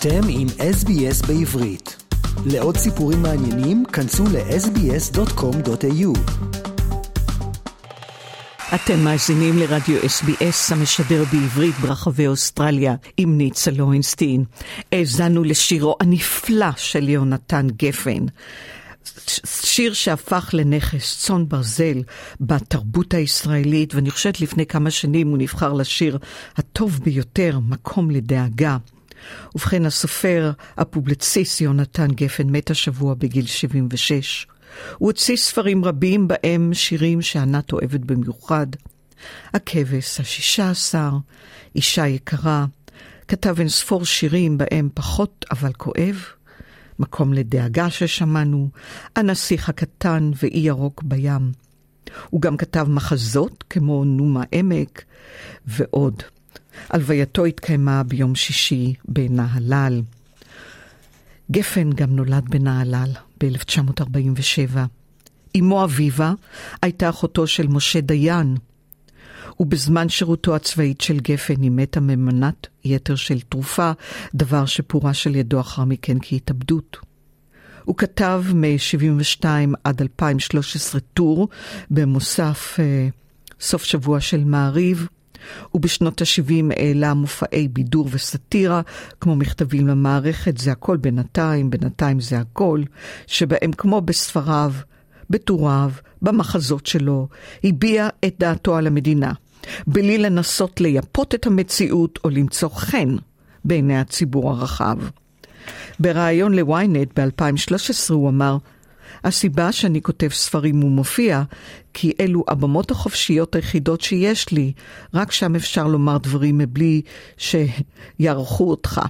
אתם עם SBS בעברית. לעוד סיפורים מעניינים, כנסו ל-sbs.com.au. אתם מאזינים לרדיו SBS המשדר בעברית ברחבי אוסטרליה עם ניצה לוינסטין. האזנו לשירו הנפלא של יונתן גפן. שיר שהפך לנכס, צאן ברזל, בתרבות הישראלית, ואני חושבת לפני כמה שנים הוא נבחר לשיר הטוב ביותר, מקום לדאגה. ובכן, הסופר הפובלציסט יונתן גפן מת השבוע בגיל 76. הוא הוציא ספרים רבים בהם שירים שענת אוהבת במיוחד. הכבש השישה עשר, אישה יקרה, כתב אין ספור שירים בהם פחות אבל כואב, מקום לדאגה ששמענו, הנסיך הקטן ואי ירוק בים. הוא גם כתב מחזות כמו נומה עמק ועוד. הלווייתו התקיימה ביום שישי בנהלל. גפן גם נולד בנהלל ב-1947. אמו אביבה הייתה אחותו של משה דיין, ובזמן שירותו הצבאית של גפן היא מתה ממנת יתר של תרופה, דבר שפורש על ידו אחר מכן כהתאבדות. הוא כתב מ-72 עד 2013 טור במוסף אה, סוף שבוע של מעריב, ובשנות ה-70 העלה מופעי בידור וסאטירה, כמו מכתבים למערכת, זה הכל בינתיים, בינתיים זה הכל, שבהם כמו בספריו, בטוריו, במחזות שלו, הביע את דעתו על המדינה, בלי לנסות לייפות את המציאות או למצוא חן בעיני הציבור הרחב. בריאיון ל-ynet ב-2013 הוא אמר, הסיבה שאני כותב ספרים ומופיע, כי אלו הבמות החופשיות היחידות שיש לי, רק שם אפשר לומר דברים מבלי שיערכו אותך.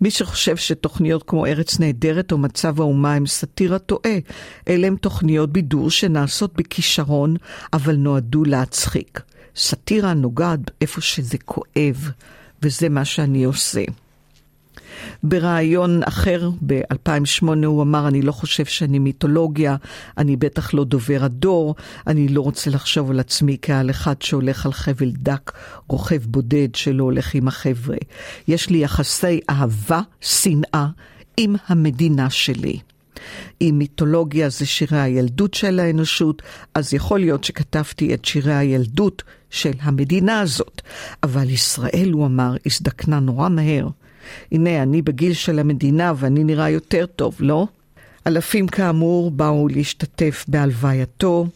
מי שחושב שתוכניות כמו ארץ נהדרת או מצב האומה הם סאטירה טועה. אלה הם תוכניות בידור שנעשות בכישרון, אבל נועדו להצחיק. סאטירה נוגעת איפה שזה כואב, וזה מה שאני עושה. בריאיון אחר ב-2008 הוא אמר, אני לא חושב שאני מיתולוגיה, אני בטח לא דובר הדור, אני לא רוצה לחשוב על עצמי כעל אחד שהולך על חבל דק, רוכב בודד שלא הולך עם החבר'ה. יש לי יחסי אהבה, שנאה, עם המדינה שלי. אם מיתולוגיה זה שירי הילדות של האנושות, אז יכול להיות שכתבתי את שירי הילדות של המדינה הזאת. אבל ישראל, הוא אמר, הזדקנה נורא מהר. הנה, אני בגיל של המדינה ואני נראה יותר טוב, לא? אלפים כאמור באו להשתתף בהלווייתו.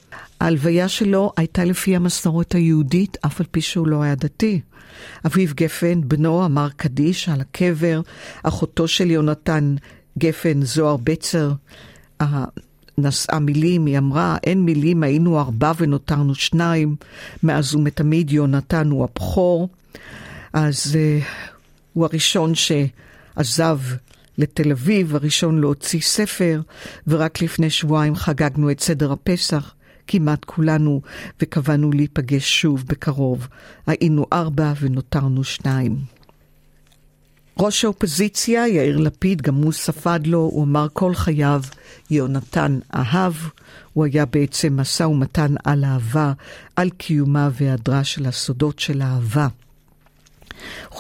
ההלוויה שלו הייתה לפי המסורת היהודית, אף על פי שהוא לא היה דתי. אביב גפן, בנו, אמר קדיש על הקבר, אחותו של יונתן גפן, זוהר בצר, נשאה מילים, היא אמרה, אין מילים, היינו ארבע ונותרנו שניים, מאז ומתמיד יונתן הוא הבכור. אז uh, הוא הראשון שעזב לתל אביב, הראשון להוציא ספר, ורק לפני שבועיים חגגנו את סדר הפסח, כמעט כולנו, וקבענו להיפגש שוב בקרוב. היינו ארבע ונותרנו שניים. ראש האופוזיציה, יאיר לפיד, גם הוא ספד לו, הוא אמר כל חייו, יונתן אהב. הוא היה בעצם משא ומתן על אהבה, על קיומה והיעדרה של הסודות של אהבה.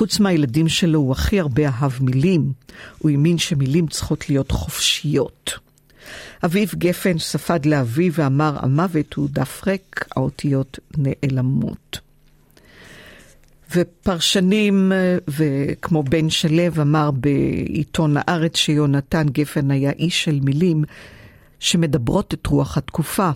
חוץ מהילדים שלו, הוא הכי הרבה אהב מילים. הוא האמין שמילים צריכות להיות חופשיות. אביב גפן ספד לאביו ואמר, המוות הוא דף ריק, האותיות נעלמות. ופרשנים, וכמו בן שלו אמר בעיתון הארץ שיונתן גפן היה איש של מילים שמדברות את רוח התקופה.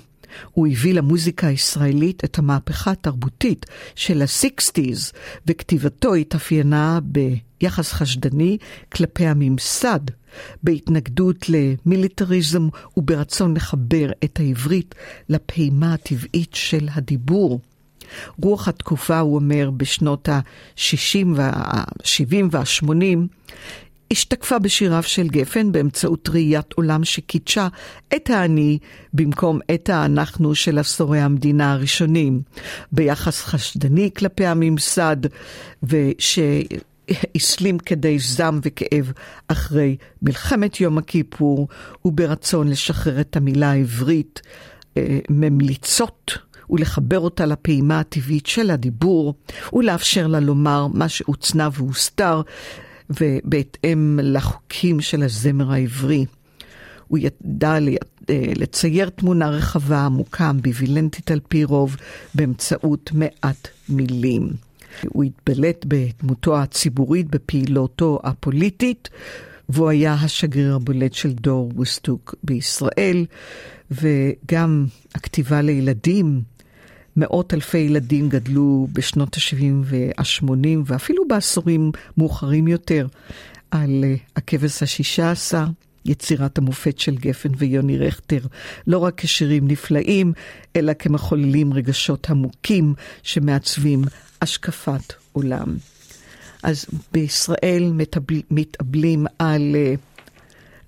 הוא הביא למוזיקה הישראלית את המהפכה התרבותית של ה-60's, וכתיבתו התאפיינה ביחס חשדני כלפי הממסד, בהתנגדות למיליטריזם וברצון לחבר את העברית לפעימה הטבעית של הדיבור. רוח התקופה, הוא אומר, בשנות ה-60 וה-70 וה-80, השתקפה בשיריו של גפן באמצעות ראיית עולם שקידשה את האני במקום את האנחנו של עשורי המדינה הראשונים, ביחס חשדני כלפי הממסד, ושהסלים כדי זעם וכאב אחרי מלחמת יום הכיפור, וברצון לשחרר את המילה העברית אה, ממליצות. ולחבר אותה לפעימה הטבעית של הדיבור, ולאפשר לה לומר מה שהוצנע והוסתר, ובהתאם לחוקים של הזמר העברי. הוא ידע לצייר תמונה רחבה, עמוקה, אמביבילנטית על פי רוב, באמצעות מעט מילים. הוא התבלט בדמותו הציבורית, בפעילותו הפוליטית, והוא היה השגריר הבולט של דור ווסטוק בישראל, וגם הכתיבה לילדים. מאות אלפי ילדים גדלו בשנות ה-70 וה-80, ואפילו בעשורים מאוחרים יותר, על אה, הכבש השישה עשר, יצירת המופת של גפן ויוני רכטר, לא רק כשירים נפלאים, אלא כמחוללים רגשות עמוקים שמעצבים השקפת עולם. אז בישראל מתאבל, מתאבלים על uh,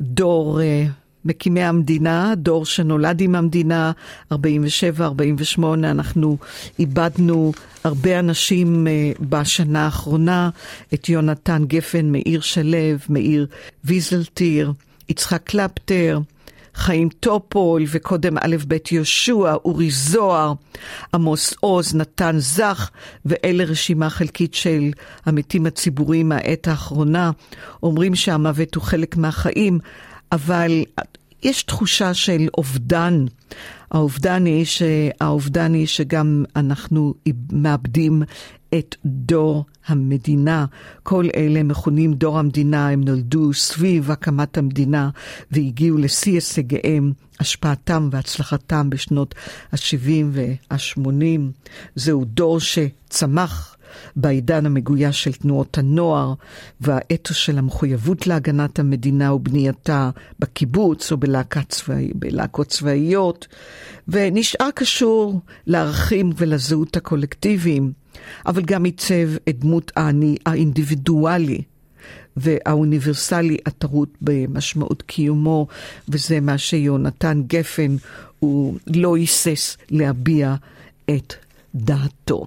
דור אה, מקימי המדינה, דור שנולד עם המדינה, 47-48, אנחנו איבדנו הרבה אנשים אה, בשנה האחרונה, את יונתן גפן, מאיר שלו, מאיר ויזלטיר, יצחק קלפטר, חיים טופול, וקודם א' ב' יהושע, אורי זוהר, עמוס עוז, נתן זך, ואלה רשימה חלקית של המתים הציבוריים מהעת האחרונה. אומרים שהמוות הוא חלק מהחיים, אבל יש תחושה של אובדן. האובדן היא, ש... האובדן היא שגם אנחנו מאבדים את דור המדינה. כל אלה מכונים דור המדינה, הם נולדו סביב הקמת המדינה והגיעו לשיא הישגיהם, השפעתם והצלחתם בשנות ה-70 וה-80. זהו דור שצמח בעידן המגויס של תנועות הנוער והאתוס של המחויבות להגנת המדינה ובנייתה בקיבוץ או בלהקות, צבאי, צבאיות, ונשאר קשור לערכים ולזהות הקולקטיביים. אבל גם עיצב את דמות האני האינדיבידואלי והאוניברסלי הטרוט במשמעות קיומו, וזה מה שיונתן גפן, הוא לא היסס להביע את דעתו.